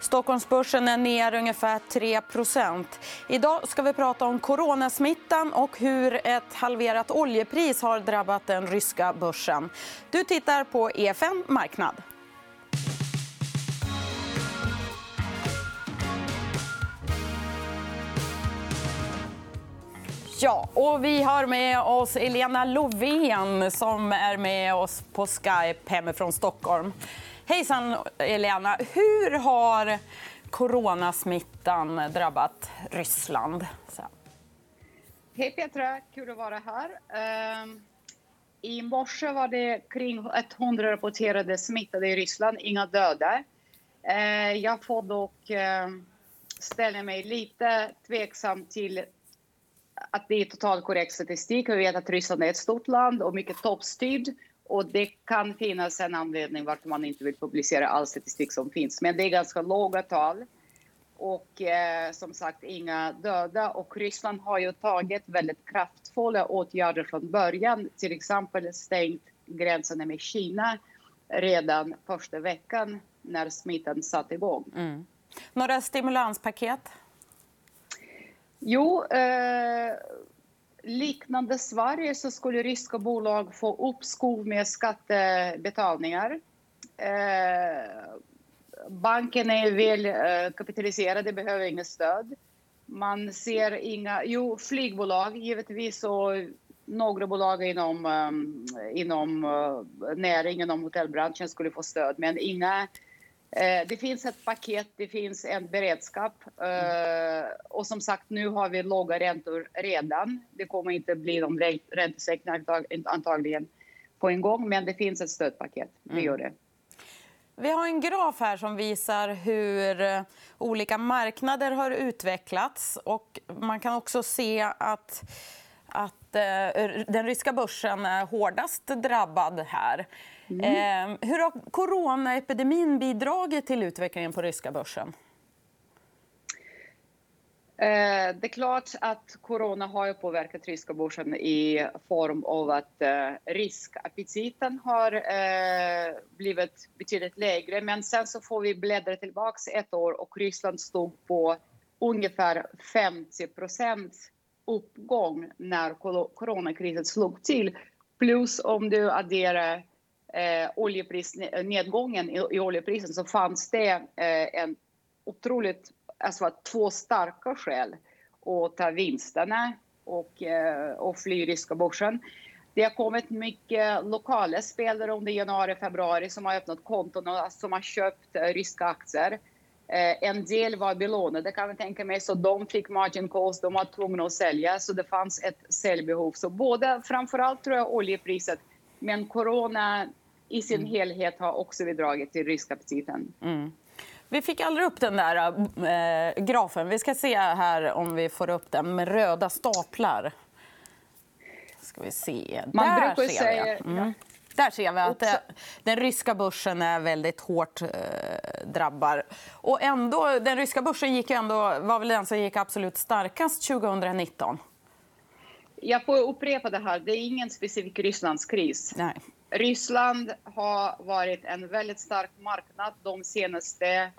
Stockholmsbörsen är ner ungefär 3% Idag ska vi prata om coronasmittan och hur ett halverat oljepris har drabbat den ryska börsen. Du tittar på EFN Marknad. Ja, och vi har med oss Elena Lovén som är med oss på Skype hemifrån Stockholm. Hejsan, Elena. Hur har coronasmittan drabbat Ryssland? Så. Hej, Petra. Kul att vara här. Uh, I morse var det kring 100 rapporterade smittade i Ryssland, inga döda. Uh, jag får dock uh, ställa mig lite tveksam till att det är totalt korrekt statistik. Vi vet att Ryssland är ett stort land och mycket toppstyrd. Och det kan finnas en anledning varför man inte vill publicera all statistik som finns. Men det är ganska låga tal. Och eh, som sagt, inga döda. Och Ryssland har ju tagit väldigt kraftfulla åtgärder från början. Till exempel stängt gränserna med Kina redan första veckan när smittan satte igång. Mm. Några stimulanspaket? Jo, eh, liknande Sverige så skulle ryska bolag få uppskov med skattebetalningar. Eh, banken är väl eh, kapitaliserade, behöver inget stöd. Man ser inga... Jo, flygbolag givetvis och några bolag inom, eh, inom eh, näringen, inom hotellbranschen skulle få stöd, men inga Eh, det finns ett paket, det finns en beredskap. Mm. Och som sagt, nu har vi låga räntor redan. Det kommer inte bli någon räntesänkningar antagligen på en gång, men det finns ett stödpaket. Det mm. gör det. Vi har en graf här som visar hur eh, olika marknader har utvecklats. Och man kan också se att att den ryska börsen är hårdast drabbad här. Mm. Ehm, hur har coronaepidemin bidragit till utvecklingen på ryska börsen? Eh, det är klart att corona har påverkat ryska börsen i form av att eh, riskaptiten har eh, blivit betydligt lägre. Men sen så får vi bläddra tillbaka ett år och Ryssland stod på ungefär 50% uppgång när coronakrisen slog till. Plus om du adderar eh, oljeprisnedgången eh, i, i oljeprisen så fanns det eh, en otroligt, alltså två starka skäl att ta vinsterna och, eh, och fly ryska börsen. Det har kommit mycket lokala spelare under januari februari som har öppnat konton och som har köpt eh, ryska aktier. Eh, en del var belånade kan jag tänka mig, så de fick margin calls, de var tvungna att sälja, så det fanns ett säljbehov. Så både, framförallt tror jag oljepriset, men corona i sin mm. helhet har också bidragit till riskaptiten. Mm. Vi fick aldrig upp den där äh, grafen. Vi ska se här om vi får upp den med röda staplar. Ska vi se. Man där brukar ser säga... vi. Mm. Där ser vi att det, den ryska börsen är väldigt hårt eh, drabbad. Och ändå, den ryska börsen gick ändå, var väl den som gick absolut starkast 2019. Jag får upprepa det här. Det är ingen specifik Rysslandskris. Nej. Ryssland har varit en väldigt stark marknad de senaste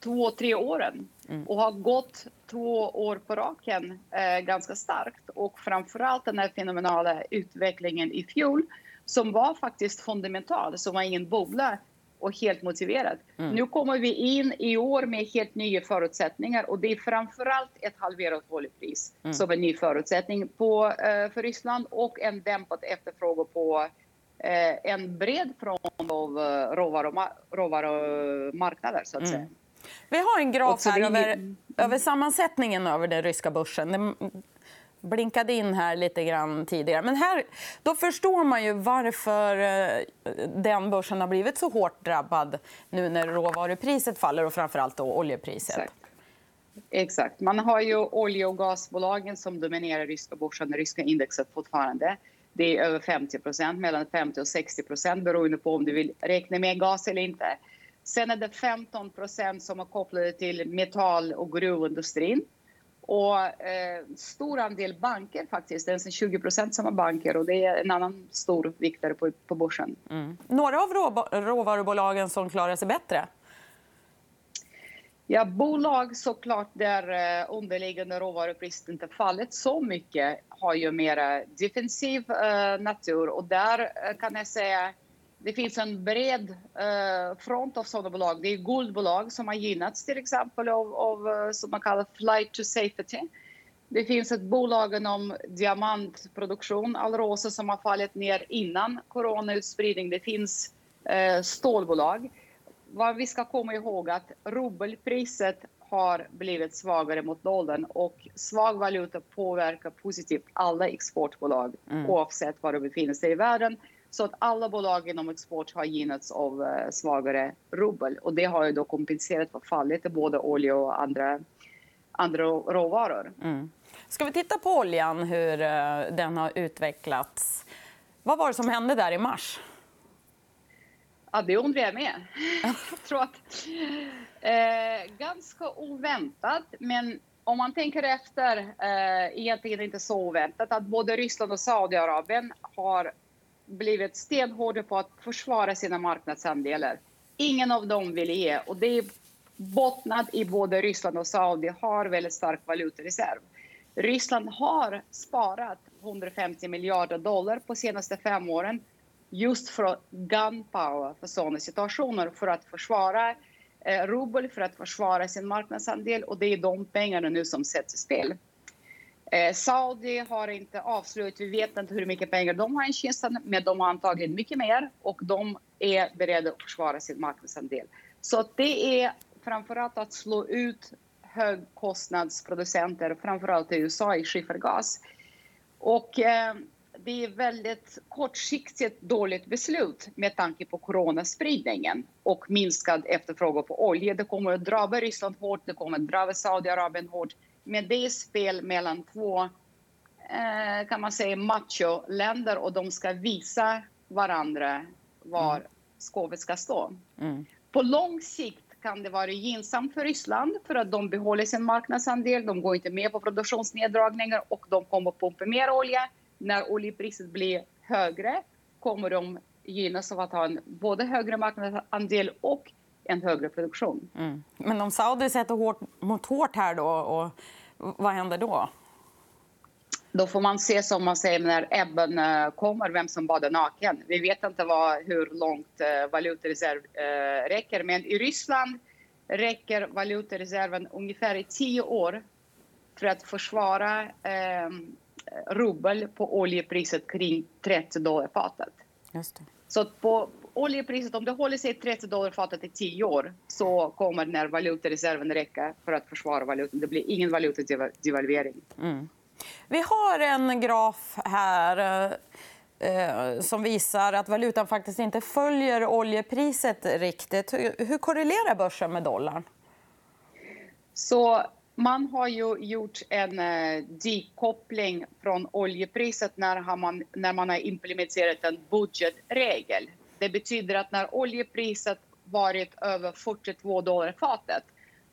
två, tre åren mm. och har gått två år på raken eh, ganska starkt. Och framförallt den här fenomenala utvecklingen i fjol som var faktiskt fundamental, som var ingen bubbla och helt motiverad. Mm. Nu kommer vi in i år med helt nya förutsättningar och det är framförallt ett halverat oljepris mm. som en ny förutsättning på, eh, för Ryssland och en dämpad efterfrågan på en bred front av eh, råvarumarknader, så att mm. säga. Vi har en graf här över, över sammansättningen över den ryska börsen. Den blinkade in här lite grann tidigare. Men här, då förstår man ju varför eh, den börsen har blivit så hårt drabbad nu när råvarupriset faller och framförallt då oljepriset. Exakt. Exakt. Man har ju olje och gasbolagen som dominerar ryska börsen, det ryska indexet fortfarande. Det är över 50% mellan 50 och 60% beroende på om du vill räkna med gas eller inte. Sen är det 15% som är kopplade till metall och gruvindustrin. Och eh, stor andel banker faktiskt, det är 20% som är banker och det är en annan stor viktare på, på börsen. Mm. Några av råvarubolagen som klarar sig bättre? Ja, bolag såklart där eh, underliggande råvarupriset inte fallit så mycket har ju mer defensiv uh, natur och där uh, kan jag säga det finns en bred uh, front av sådana bolag. Det är guldbolag som har gynnats till exempel av, av som man kallar flight to safety. Det finns ett bolag inom diamantproduktion, Alrosa, som har fallit ner innan coronautspridning. Det finns stålbolag vad vi ska komma ihåg att rubelpriset har blivit svagare mot dollarn och svag valuta påverkar positivt alla exportbolag mm. oavsett var de befinner sig i världen. Så att alla bolag inom export har gynnats av uh, svagare rubel och det har ju då kompenserat för fallet i både olja och andra, andra råvaror. Mm. Ska vi titta på oljan, hur uh, den har utvecklats? Vad var det som hände där i mars? Ja, det undrar jag med. jag tror att, eh, ganska oväntat, men om man tänker efter, eh, egentligen inte så oväntat, att både Ryssland och Saudiarabien har blivit stenhårda på att försvara sina marknadsandelar. Ingen av dem vill ge och det är bottnat i både Ryssland och Saudi har väldigt stark valutareserv. Ryssland har sparat 150 miljarder dollar på senaste fem åren just för gunpower för sådana situationer för att försvara eh, rubel, för att försvara sin marknadsandel och det är de pengarna nu som sätts i spel. Eh, Saudi har inte avslöjat, vi vet inte hur mycket pengar de har i kistan, men de har antagligen mycket mer och de är beredda att försvara sin marknadsandel. Så det är framförallt att slå ut högkostnadsproducenter, framförallt i USA, i skiffergas. Och eh, det är väldigt kortsiktigt dåligt beslut med tanke på coronaspridningen och minskad efterfrågan på olja. Det kommer att drabba Ryssland hårt, det kommer att drabba Saudiarabien hårt. Men det är spel mellan två, eh, kan man säga, macho-länder och de ska visa varandra var mm. skåpet ska stå. Mm. På lång sikt kan det vara gynnsamt för Ryssland för att de behåller sin marknadsandel, de går inte med på produktionsneddragningar och de kommer att pumpa mer olja när oljepriset blir högre kommer de gynnas av att ha en både högre marknadsandel och en högre produktion. Mm. Men om Saudi sätter hårt mot hårt här då, och vad händer då? Då får man se som man säger när ebben eh, kommer, vem som badar naken. Vi vet inte vad, hur långt uh, valutareserv uh, räcker, men i Ryssland räcker valutareserven ungefär i tio år för att försvara uh, rubel på oljepriset kring 30 dollar fatet. Så på oljepriset, om det håller sig 30 dollar fatet i 10 år så kommer den här valutareserven räcka för att försvara valutan. Det blir ingen valutadevalvering. Mm. Vi har en graf här eh, som visar att valutan faktiskt inte följer oljepriset riktigt. Hur korrelerar börsen med dollarn? Så man har ju gjort en eh, uh, dekoppling från oljepriset när man, när man har implementerat en budgetregel. Det betyder att när oljepriset varit över 42 dollar fatet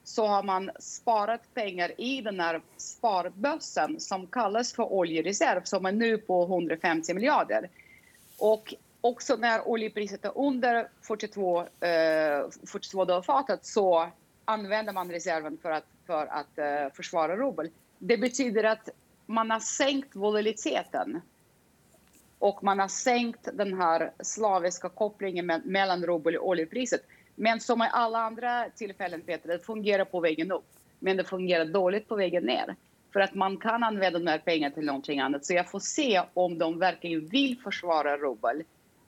så har man sparat pengar i den här sparbössan som kallas för oljereserv som är nu på 150 miljarder. Och också när oljepriset är under 42, eh, 42 dollar fatet så använder man reserven för att för att uh, försvara rubel. Det betyder att man har sänkt volatiliteten och man har sänkt den här slaviska kopplingen mellan rubel och oljepriset. Men som i alla andra tillfällen, Peter, det fungerar på vägen upp. Men det fungerar dåligt på vägen ner. För att man kan använda de här pengarna till någonting annat. Så jag får se om de verkligen vill försvara rubel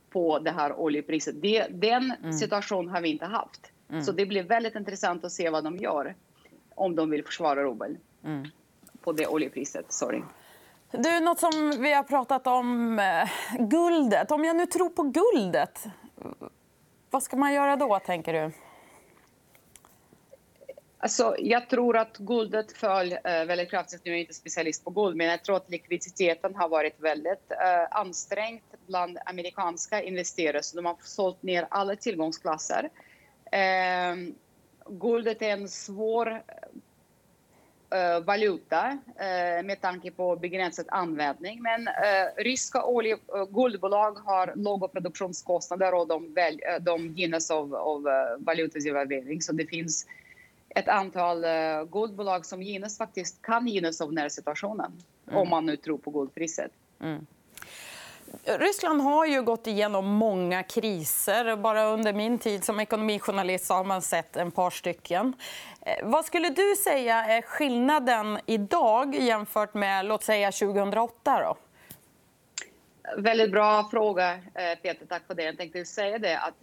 på det här oljepriset. Det, den mm. situationen har vi inte haft. Mm. Så det blir väldigt intressant att se vad de gör om de vill försvara rubeln mm. på det oljepriset. Sorry. Du, något som vi har pratat om, eh, guldet. Om jag nu tror på guldet, vad ska man göra då, tänker du? Alltså, jag tror att guldet föll eh, väldigt kraftigt. Nu är jag inte specialist på guld, men jag tror att likviditeten har varit väldigt eh, ansträngd bland amerikanska investerare. Så de har sålt ner alla tillgångsklasser. Eh, guldet är en svår uh, valuta uh, med tanke på begränsad användning. Men uh, ryska olje, guldbolag har låga produktionskostnader och de, väl, de gynnas av, av valutadevalvering. Så det finns ett antal guldbolag som gynnas faktiskt kan gynnas av den här situationen. Mm. Om man nu tror på guldpriset. Mm. Ryssland har ju gått igenom många kriser. Bara under min tid som ekonomijournalist har man sett en par stycken. Eh, vad skulle du säga är skillnaden idag jämfört med låt säga 2008? Då? Väldigt bra fråga, eh, Peter. Tack för det. Jag tänkte säga det. Att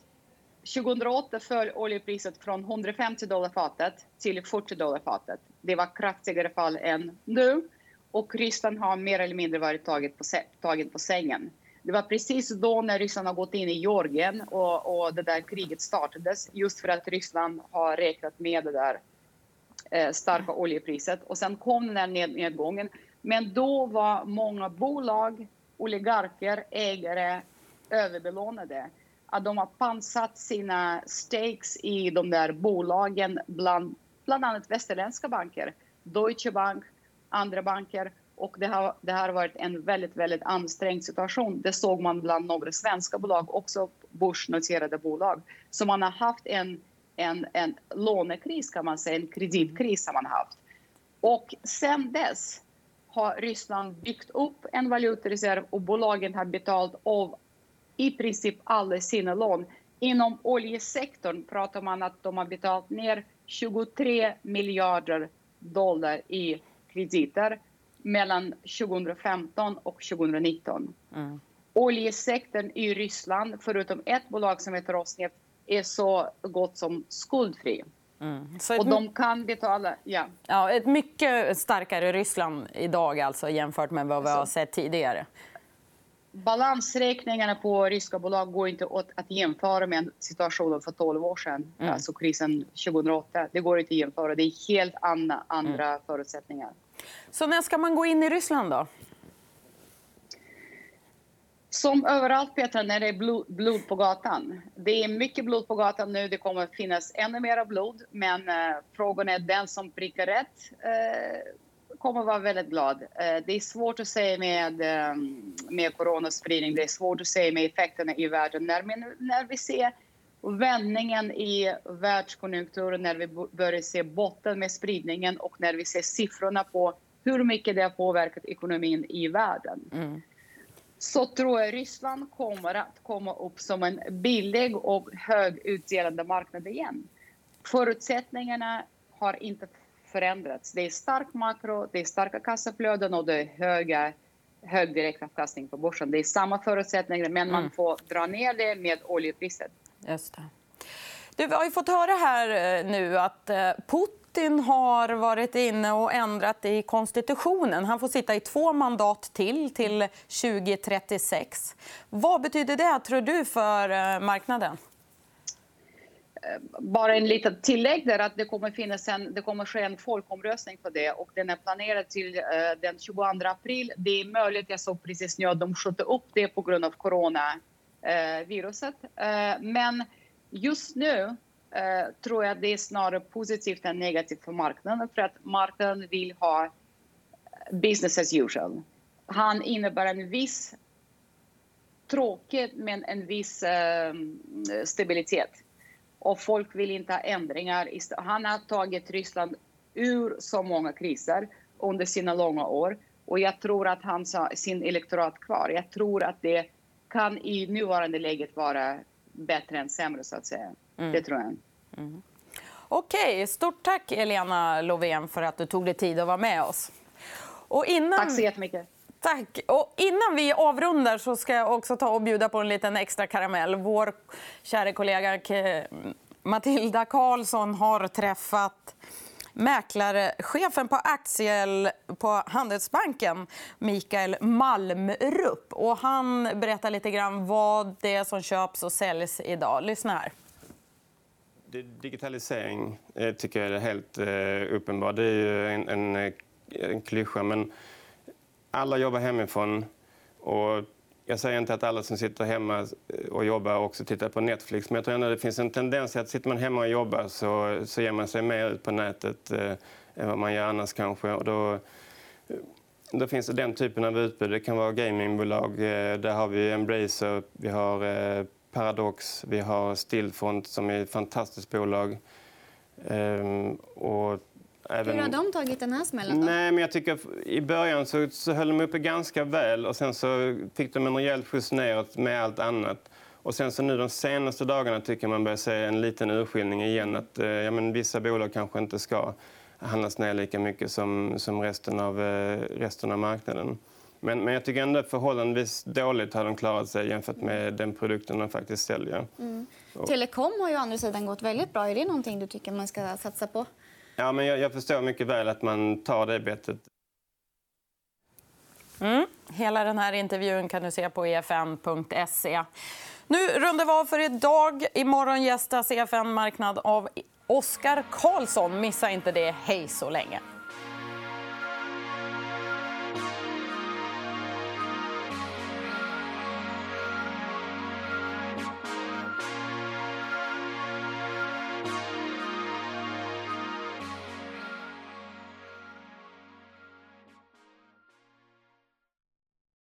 2008 föll oljepriset från 150 dollar fatet till 40 dollar fatet. Det var kraftigare fall än nu. Och Ryssland har mer eller mindre varit taget på, taget på sängen. Det var precis då när Ryssland har gått in i Georgien och, och det där kriget startades. Just för att Ryssland har räknat med det där eh, starka oljepriset. Och sen kom den här ned, nedgången. Men då var många bolag, oligarker, ägare överbelånade. Att de har pansat sina stakes i de där bolagen bland, bland annat västerländska banker. Deutsche Bank, andra banker. Och det har, det har varit en väldigt, väldigt ansträngd situation. Det såg man bland några svenska bolag, också börsnoterade bolag. Så man har haft en, en, en lånekris, kan man säga, en kreditkris har man haft. Och sen dess har Ryssland byggt upp en valutareserv och bolagen har betalat av i princip alla sina lån. Inom oljesektorn pratar man att de har betalat ner 23 miljarder dollar i krediter mellan 2015 och 2019. Mm. Oljesektorn i Ryssland, förutom ett bolag som heter Rosneft, är så gott som skuldfri. Mm. och de kan betala... Ja. Ja, ett mycket starkare Ryssland idag alltså, jämfört med vad vi har sett tidigare. Balansräkningarna på ryska bolag går inte att jämföra med situationen för 12 år sedan, mm. alltså krisen 2008. Det går inte att jämföra. Det är helt andra, andra mm. förutsättningar. Så när ska man gå in i Ryssland? då? Som överallt, Petra, när det är blod, på gatan. Det är mycket blod på gatan nu. Det kommer att finnas ännu mer blod. Men eh, frågan är den som prickar rätt eh, kommer att vara väldigt glad. Eh, det är svårt att säga med, eh, med coronaspridning. Det är svårt att säga med effekterna i världen. När, när vi ser vändningen i världskonjunkturen, när vi börjar se botten med spridningen och när vi ser siffrorna på hur mycket det har påverkat ekonomin i världen. Mm. Så tror jag Ryssland kommer att komma upp som en billig och högutdelande marknad igen. Förutsättningarna har inte förändrats. Det är stark makro, det är starka kassaflöden och det är höga, hög direktavkastning på börsen. Det är samma förutsättningar, men man mm. får dra ner det med oljepriset. Just det. Du, vi har ju fått höra här eh, nu att eh, Putin har varit inne och ändrat i konstitutionen. Han får sitta i två mandat till, till 2036. Vad betyder det, tror du, för eh, marknaden? Bara en liten tillägg där att det kommer, finnas en, det kommer ske en folkomröstning på det och den är planerad till den 22 april. Det är möjligt, jag såg precis nu att de skjuter upp det på grund av corona Eh, viruset. Eh, men just nu eh, tror jag det är snarare positivt än negativt för marknaden för att marknaden vill ha eh, business as usual. Han innebär en viss tråkigt men en viss eh, stabilitet. Och folk vill inte ha ändringar. Han har tagit Ryssland ur så många kriser under sina långa år. Och jag tror att han har sin elektorat kvar. Jag tror att det kan i nuvarande läget vara bättre än sämre. så att säga. Mm. Det tror jag. Mm. Okej, stort tack Elena Lovén för att du tog dig tid att vara med oss. Och innan... Tack så jättemycket. Tack. Och innan vi avrundar så ska jag också ta och bjuda på en liten extra karamell. Vår kära kollega Matilda Karlsson har träffat mäklarchefen på Aktiel på Handelsbanken, Mikael Malmrup. Och han berättar lite grann vad det är som köps och säljs idag. Lyssna här. Digitalisering eh, tycker jag är helt eh, uppenbart. Det är ju en, en, eh, en klyscha, men alla jobbar hemifrån. Och jag säger inte att alla som sitter hemma eh, och jobbar också tittar på Netflix, men jag tror ändå det finns en tendens att sitter man hemma och jobbar så, så ger man sig mer ut på nätet eh, än vad man gör annars kanske. Och då, eh, då finns det den typen av utbud. Det kan vara gamingbolag. Eh, där har vi Embracer, vi har eh, Paradox, vi har Stillfront som är ett fantastiskt bolag. Eh, och även... Hur har de tagit den här smällen? Då? Nej, men jag tycker I början så, så höll de uppe ganska väl och sen så fick de en rejäl skjuts neråt med allt annat. Och sen så nu de senaste dagarna tycker man börjar se en liten urskiljning igen. Att eh, ja, men vissa bolag kanske inte ska handlas ner lika mycket som, som resten, av, eh, resten av marknaden. Men, men jag tycker ändå förhållandevis dåligt har de klarat sig jämfört med den produkten de faktiskt säljer. Mm. Telekom har ju å andra sidan gått väldigt bra. Är det någonting du tycker man ska satsa på? Ja, men jag, jag förstår mycket väl att man tar det bettet. Mm. Hela den här intervjun kan du se på efn.se. Nu rundar vi av för idag. Imorgon gästas EFN Marknad av Oskar Karlsson. Missa inte det. Hej så länge.